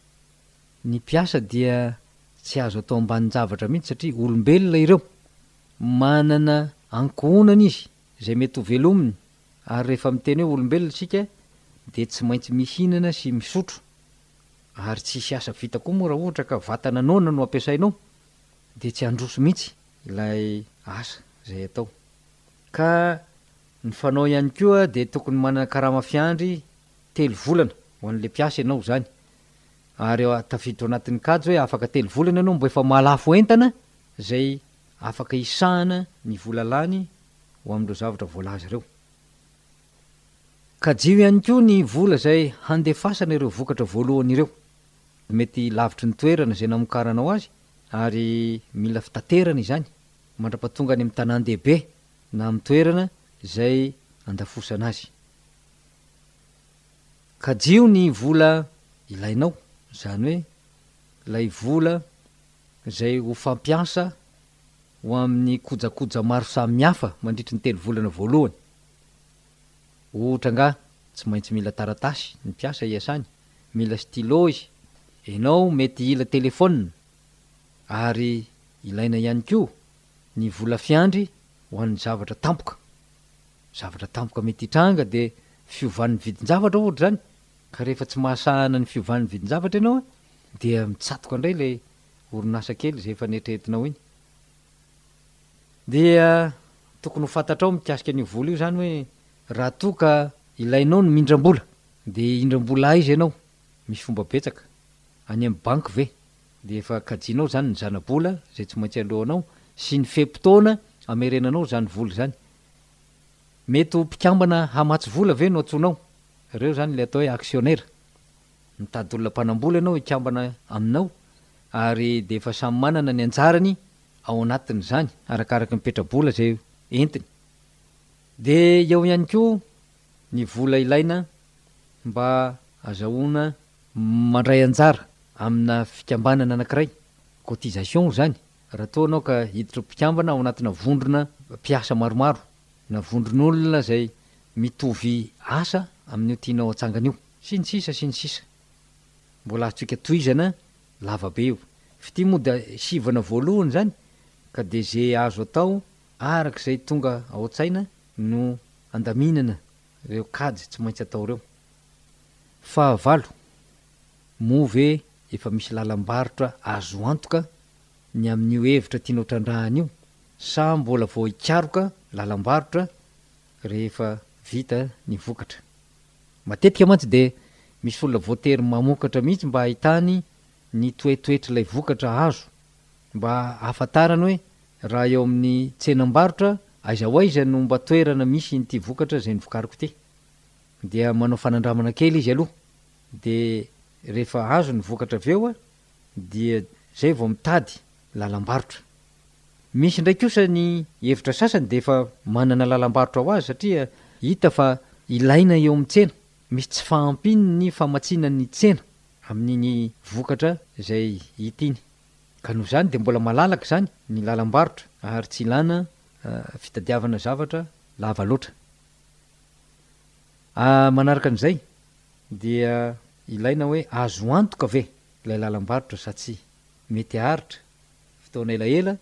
Ny mpiasa dia tsy azo atao ambanin-javatra mihitsy satria olombelona ireo, manana ankohonana izy izay mety ho velominy, ary rehefa miteny hoe olombelona isika dia tsy maintsy mihinana sy misotro, ary tsy hisy asa vita koa moa raha ohatra ka vatana noana no ampiasainao dia tsy handroso mihitsy ilay asa izay atao. Ka ny fanao ihany koa dia tokony manana karama fiandry telo volana ho an'ilay mpiasa ianao izany, ary tafiditra ao anatin'ny kajy hoe afaka telo volana ianao mba efa mahalafo entana izay Afaka hisahana ny vola lany ho amin'ireo zavatra voalaza ireo. Kajiho ihany koa ny vola izay handefasana ireo vokatra voalohany ireo. Mety lavitry ny toerana izay namokaranao azy ary mila fitaterana izany mandra-pahatonga any amin'ny tanàn-dehibe na amin'ny toerana izay andafosana azy. Kajiho ny vola ilainao, izany hoe ilay vola izay ho fampiasa ho amin'ny kojakoja maro samihafa mandritry ny telo volana voalohany. Ohatra angaha tsy maintsy mila taratasy ny mpiasa iasany, mila stylo izy, ianao mety hila telefaonina ary ilaina ihany koa ny vola fiandry ho an'ny zavatra tampoka. Zavatra tampoka mety hitranga dia fiovan'ny vidin-javatra ohatra izany. Ka rehefa tsy mahasahana ny fiovan'ny vidin-javatra ianao a, dia mitsatoka indray ilay orinasa kely izay efa neritreretinao iny. Dia tokony ho fantatrao mikasika an'io vola io izany hoe, raha toa ka ilainao ny mindram-bola, dia hindram-bola aiza ianao? Misy fomba betsaka. Any amin'ny banky ve? Dia efa kajianao izany ny zana-bola izay tsy maintsy aloanao sy ny fe-potoana amerenanao izany vola izany. Mety ho mpikambana hamatsy vola ve no antsoinao? Ireo izany ilay atao hoe aksionera. Mitady olona mpanam-bola ianao hikambana aminao ary dia efa samy manana ny anjarany ao anatin'izany, arakaraka ny petra-bola izay entiny. Dia eo ihany koa ny vola ilaina mba azahoana mandray anjara amina fikambanana anankiray, cotisation hoy izany, Raha toa ianao ka hiditra ho mpikambana ao anatina vondrona mpiasa maromaro na vondron'olona izay mitovy asa amin'io tianao hatsangana io, sy ny sisa sy ny sisa Mbola azontsika tohizana lava be io. Fitia moa dia sivana voalohany izany ka dia ze azo atao araka izay tonga ao an-tsaina no andaminana ireo kajy tsy maintsy atao ireo. Fahavalo. Moa ve efa misy lalam-barotra azo antoka ny amin'io hevitra tianao trandrahana io sa mbola vao hikaroka lalam-barotra rehefa vita ny vokatra? Matetika mantsy dia misy olona voatery mamokatra mihitsy mba hahitany ny toetoetr'ilay vokatra azo, mba hahafantarany hoe raha eo amin'ny tsenam-barotra aiza ho aiza no mba toerana misy ity vokatra izay novokariko ity. Dia manao fanandramana kely izy aloha Dia rehefa azo ny vokatra avy eo dia izay vao mitady lalam-barotra. Misy indray kosa ny hevitra sasany dia efa manana lalam-barotra ho azy satria hita fa ilaina eo amin'ny tsena, misy tsy fahampian' ny famatsiana ny tsena amin' iny vokatra izay hita iny. Ka noho izany dia mbola malalaka izany ny lalam-barotra ary tsy ilana fitadiavana zavatra lava loatra. A Manaraka an'izay, dia ilaina hoe azo antoka ve ilay lalam-barotra sa tsia. Mety haharitra fotoana elaela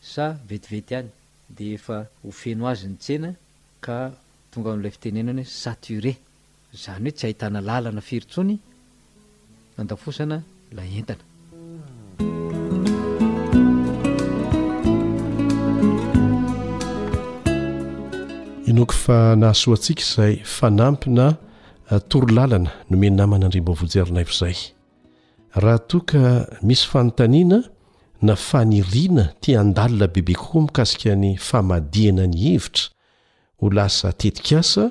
sa vetivety ihany dia efa ho feno azy ny tsena ka tonga amin'ilay fitenenana hoe saturé, izany hoe tsy ahitana lalana firy intsony Andafosana ilay entana. Inoako fa nahasoa antsika izay fanampy na eh, torolalana nomen'ny namana Andriambovo Jernaivo izay. Raha toa ka misy fanontaniana na faniriana te handalina bebe kokoa mikasika ny famadihana ny hevitra ho lasa tetikasa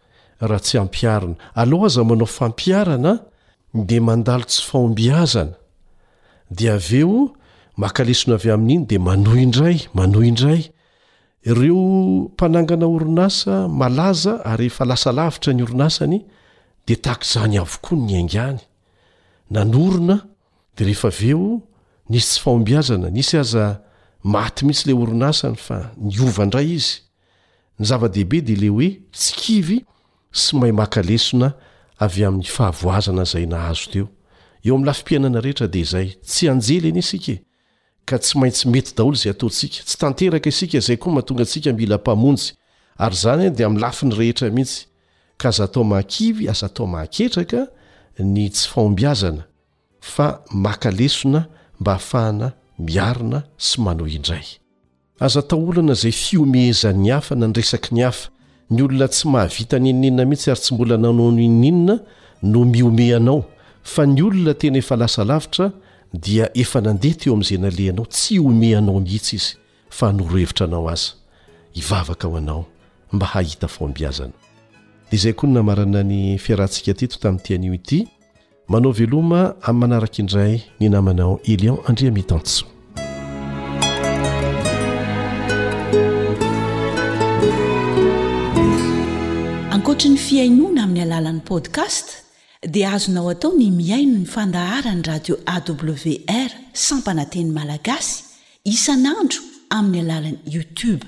raha tsy ampiharina. Aleo aza manao fampiharana dia mandalo tsy fahombiazana, dia avy eo maka lesona avy amin'iny dia manohy indray, manohy indray. Ireo mpanangana orinasa malaza ary efa lasa lavitra ny orinasany dia tahaka izany avokoa ny niaingàny. Nanorina dia rehefa avy eo nisy tsy fahombiazana, nisy aza maty mihitsy ilay orinasany fa niova indray izy. Ny zava-dehibe dia ilay hoe tsy kivy sy mahay maka lesona avy amin'ny fahavoazana izay nahazo teo. Eo amin'ny lafim-piainana rehetra dia izay, tsy anjely anie isika e! ka tsy maintsy mety daholo izay ataontsika, tsy tanteraka isika izay koa mahatonga antsika mila Mpamonjy, ary izany dia amin'ny lafiny rehetra mihitsy, ka aza atao mahakivy, aza atao mahaketraka ny tsy fahombiazana fa maka lesona mba hahafahana miarina sy manohy indray. Aza atao olana izay fihomehezan'ny hafa na ny resaky ny hafa. Ny olona tsy mahavita n'inon'inona mihitsy ary tsy mbola nanao n'inon'inona no mihomehy anao, fa ny olona tena efa lasa lavitra dia efa nandeha teo amin'izay nalehanao tsy hihomehy anao mihitsy izy fa hanoro hevitra anao aza. Hivavaka ho anao mba hahita fahombiazana. Dia izay koa no namarana ny fiarahantsika teto tamin'ity anio ity. Manao veloma amin'ny manaraka indray ny namanao Elion Andriamitanso. Ankoatry ny fihainoana amin'ny alalan'ny podcast dia azonao atao ny mihaino ny fandaharan'ny radio AWR sampana teny malagasy isan'andro amin'ny alalan'ny YouTube.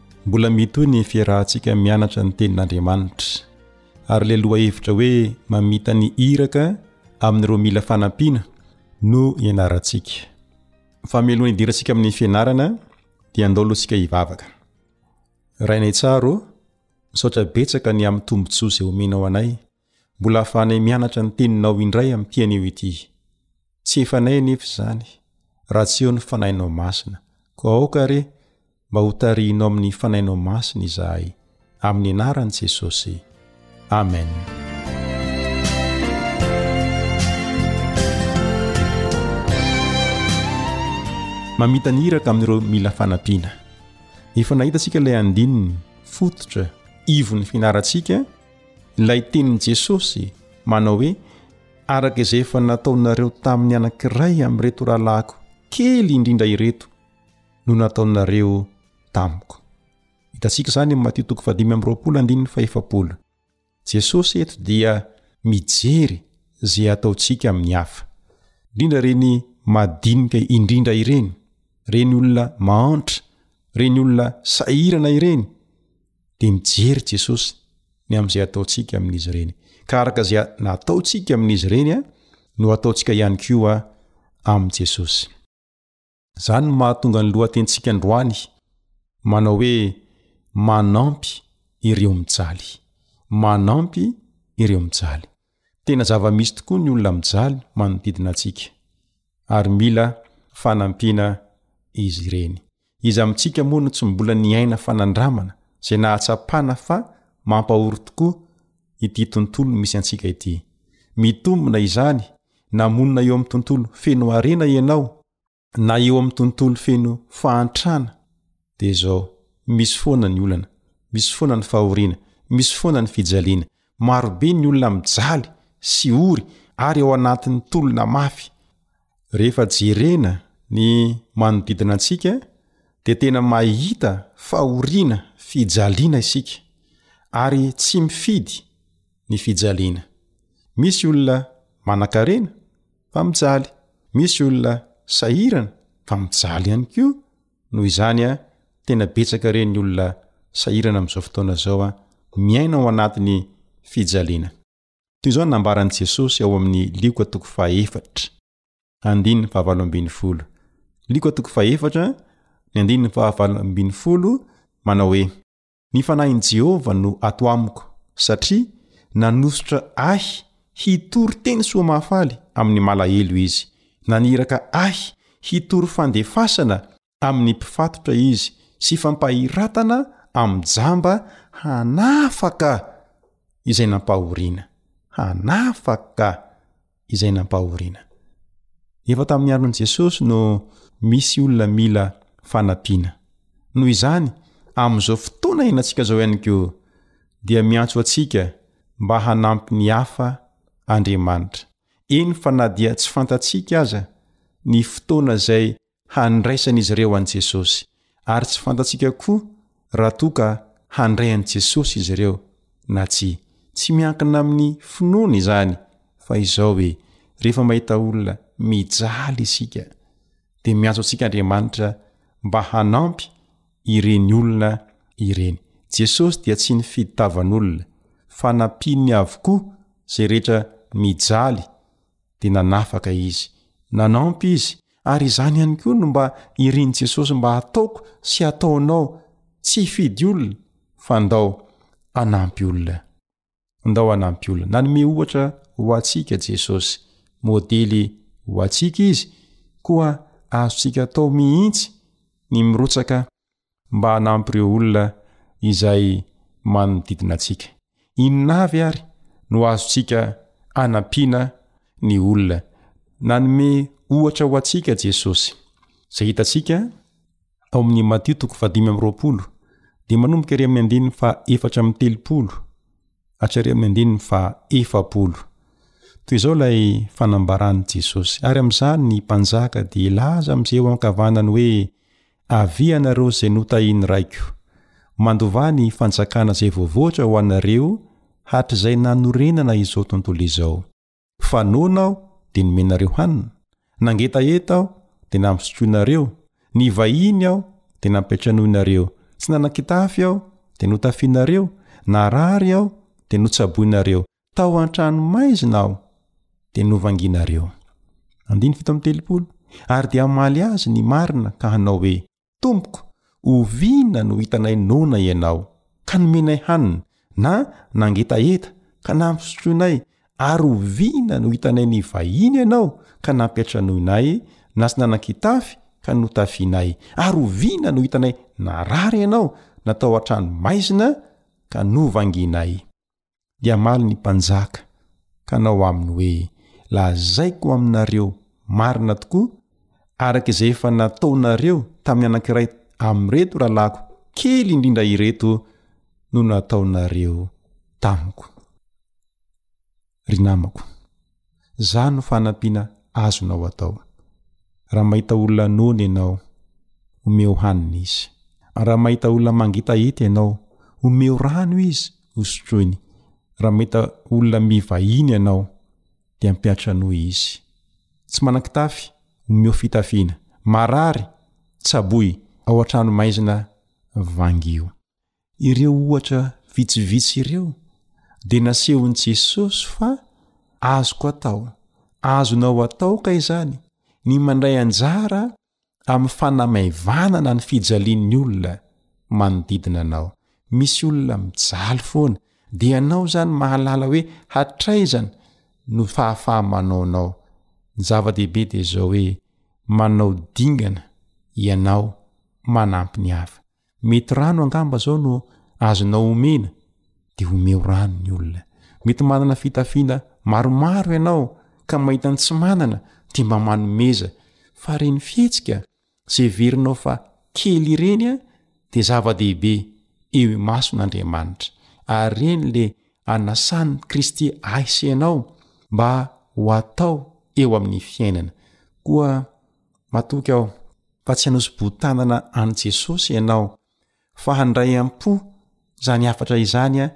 Mbola mitohy ny fiarahantsika mianatra ny Tenin'Andriamanitra, ary ilay lohahevitra hoe mamita ny iraka amin'ireo mila fanampiana no ianarantsika. Fa mialoha hidirantsika amin'ny fianarana dia andao aloha isika hivavaka. Rainay tsara ô, misaotra betsaka ny amin'ny tombontsoa izay omenao anay. Mbola ahafahanay mianatra ny Teninao indray amin'ity anio ity. Tsy efanay anefa izany, raha tsy eo ny Fanahinao Masina. Koa aoka re mba ho tarihinao amin'ny Fanahinao Masina izahay. Amin'ny Anaran'i Jesosy. Amen. mamita ny iraka amin'ireo mila fanampiana efa nahitantsika ilay andininy fototra ivon'ny finarantsika Ilay tenin'i Jesosy manao hoe araka izay efa nataonareo tamin'ny anankiray amin'ireto rahalahiko kely indrindra ireto no nataonareo tamiko. Hitantsika izany amin'ny Matio toko fahadimy amby roapolo andininy fahefapolo. Jesosy eto dia mijery izay ataontsika amin'ny hafa, indrindra ireny madinika indrindra ireny, ireny olona mahantra, ireny olona sahirana ireny, dia mijery Jesosy ny amin'izay ataontsika amin'izy ireny. Ka araka izay nataontsika amin'izy ireny no ataontsika ihany koa amin'i Jesosy. Izany no mahatonga ny lohatentsika androany manao hoe manampy ireo mijaly. Manampy ireo mijaly. Tena zava-misy tokoa ny olona mijaly manodidina antsika, ary mila fanampiana izy ireny. Iza amintsika moa no tsy mbola niaina fanandramana izay nahatsapana fa mampahory tokoa ity tontolo misy antsika ity? Mitombina izany na monina eo amin'ny tontolo feno harena ianao na eo amin'ny tontolo feno fahantrana dia izao misy foana ny olana misy foana ny fahoriana misy foana ny fijaliana marobe ny olona mijaly sy ory ary ao anatin'ny tolona mafy rehefa jerena ny manodidina antsika dia tena mahita fahoriana fijaliana isika ary tsy mifidy ny fijaliana misy olona manakarena fa mijaly misy olona sahirana fa mijaly ihany ko noho izany a tena betsaka re ny olona sahirana amin'izao fotoana zao a miaina ao anatiny fijaliana toy izao nambaran'i jesosy ao amin'ny lioka toko faefatra andininy fahavalo ambin'ny folo lioka toko faefatra ny andininy fahavalo ambin'ny folo manao hoe Ny fanahin'i Jehovah no ato amiko, satria nanosotra ahy hitory teny soa mahafaly amin'ny malahelo izy. Naniraka ahy hitory fandefasana amin'ny mpifatotra izy sy fampahiratana amin'ny jamba hanafaka izay nampahoriana. Hanafaka! izay nampahoriana. Efa tamin'ny andron'i Jesosy no misy olona mila fanampiana. Noho izany, amin'izao fotoana iainantsika izao ihany koa dia miantso antsika mba hanampy ny hafa Andriamanitra, eny fa na dia tsy fantatsika aza ny fotoana izay handraisan'izy ireo an'i Jesosy, ary tsy fantatsika koa raha toa ka handray an'i Jesosy izy ireo na tsia. Tsy miankina amin'ny finoana izany, fa izao hoe, rehefa mahita olona mijaly isika, dia miantso antsika Andriamanitra mba hanampy ireny olona ireny. Jesosy dia tsy nifidy tavan'olona, fa nampiany avokoa izay rehetra mijaly dia nanafaka izy, nanampy izy, ary izany ihany koa no mba irin'i Jesosy mba hataoko sy hataonao, tsy hifidy olona, fa ndao hanampy olona. Ndao hanampy olona. Nanome ohatra ho antsika Jesosy, modely ho antsika izy, koa azontsika atao mihitsy ny mirotsaka mba hanampy ireo olona izay manodidina antsika. Inona avy àry no azontsika anampiana ny olona? Nanome ohatra ho antsika Jesosy, izay hitantsika ao amin'ny Matio toko fahadimy amby roapolo, dia manomboka ery amin'ny andininy fahaefatra amby telopolo hatrary amin'ny andininy fahaefapolo. Toy izao ilay fanambaran'i Jesosy, Ary amin'izany ny mpanjaka dia hilaza amin'izay eo ankavanany hoe, Avia ianareo izay notahin'ny Raiko! Mandovà ny fanjakana izay voavoatra ho anareo hatrizay nanorenana izao tontolo izao. Fa noana aho, dia nomenareo hanina, nangetaheta aho, dia nampisotroinareo, nivahiny aho, dia nampiantranoinareo, tsy nanan-kitafy aho, dia notafianareo, narary aho, dia notsaboinareo, Tao an-tranomaizina aho, dia novangianareo. Andiny fito amby telopolo. Ary dia hamaly azy ny marina ka hanao hoe, Tompoko, oviana no hitanay noana ianao, ka nomenay hanina, na nangetaheta, ka nampisotroinay, ary oviana no hitanay nivahiny ianao, ka nampiatranoinay, na tsy nanan-kitafy, ka notafianay, ary oviana no hitanay narary ianao, na tao an-tranomaizina, ka novangianay. Dia hamaly ny mpanjaka, ka hanao aminy hoe, Lazaiko aminareo marina tokoa, araka izay efa nataonareo tamin'ny anankiray amin'ireto rahalahiko kely indrindra ireto no nataonareo tamiko. Ry namako, Zany no fanampiana azonao atao. Raha mahita olona noana ianao, omeo hanina izy. Raha mahita olona mangitahita ianao, omeo rano izy hosotroiny. Raha mahita olona mivahiny ianao, dia ampiantranoy izy. Tsy manan-kitafy, omeo fitafiana. Marary, tsaboy ao an-trano maizina, vangio. Ireo ohatra vitsivitsy ireo dia nasehon'i Jesosy fa azoko atao, azonao atao ka izany ny mandray anjara amin'ny fanamaivanana ny fijalian'ny olona manodidina anao. Misy olona mijaly foana, dia ianao izany mahalala hoe hatraiza no fahafaha-manaonao. Ny zava-dehibe dia izao hoe manao dingana ianao manampy ny hafa. mety rano angamba zao no azonao omena de omeo rano ny olona mety manana fitafiana maromaro ianao ka mahita ny tsy manana de mba manomeza fa reny fihetsika ze verinao fa kely ireny a de zava-dehibe eo imason'andriamanitra ary reny le anasan'ny kristy aisenao mba ho atao eo amin'ny fiainana koa matoky aho fa tsy hanosi-bohon-tanana an'i Jesosy ianao, fa handray am-po izany hafatra izany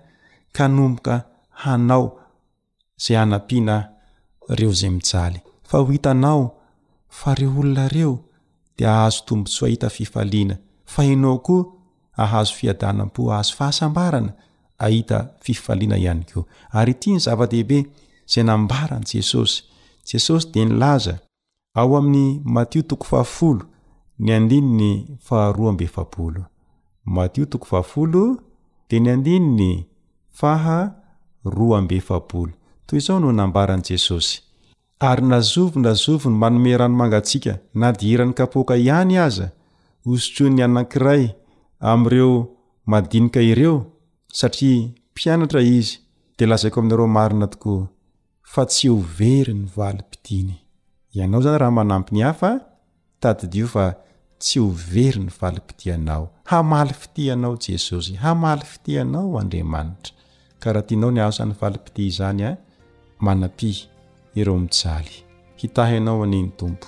ka hanomboka hanao izay hanampiana ireo izay mijaly. Fa ho hitanao fa ireo olona ireo dia hahazo tombontsoa hahita fifaliana, fa ianao koa hahazo fiadanam-po, hahazo fahasambarana, hahita fifaliana ihany koa. Ary ity ny zava-dehibe izay nambaran'i Jesosy. Jesosy dia nilaza. Ao amin'ny Matio toko fahafolo, ny andininy faharoa amby efapolo. Matio toko fahafolo, dia ny andininy faha roa amby efapolo. Toy izao no nambaran'i Jesosy, Ary na zovy na zovy no manome rano mangatsiaka na dia iran'ny kapoaka ihany aza, hosotroin'ny anankiray amin'ireo madinika ireo, satria mpianatra izy, dia lazaiko aminareo marina tokoa, fa tsy ho very ny valim-pidiny. Ianao izany raha manampy ny hafa, tadidio fa tsy ho very ny valim-pidianao. Hamaly fitia anao Jesosy, hamaly fitia anao Andriamanitra. Ka raha tianao ny hahazo izany valim-pitia izany, manampia ireo mijaly. Hitahy anao anie ny Tompo.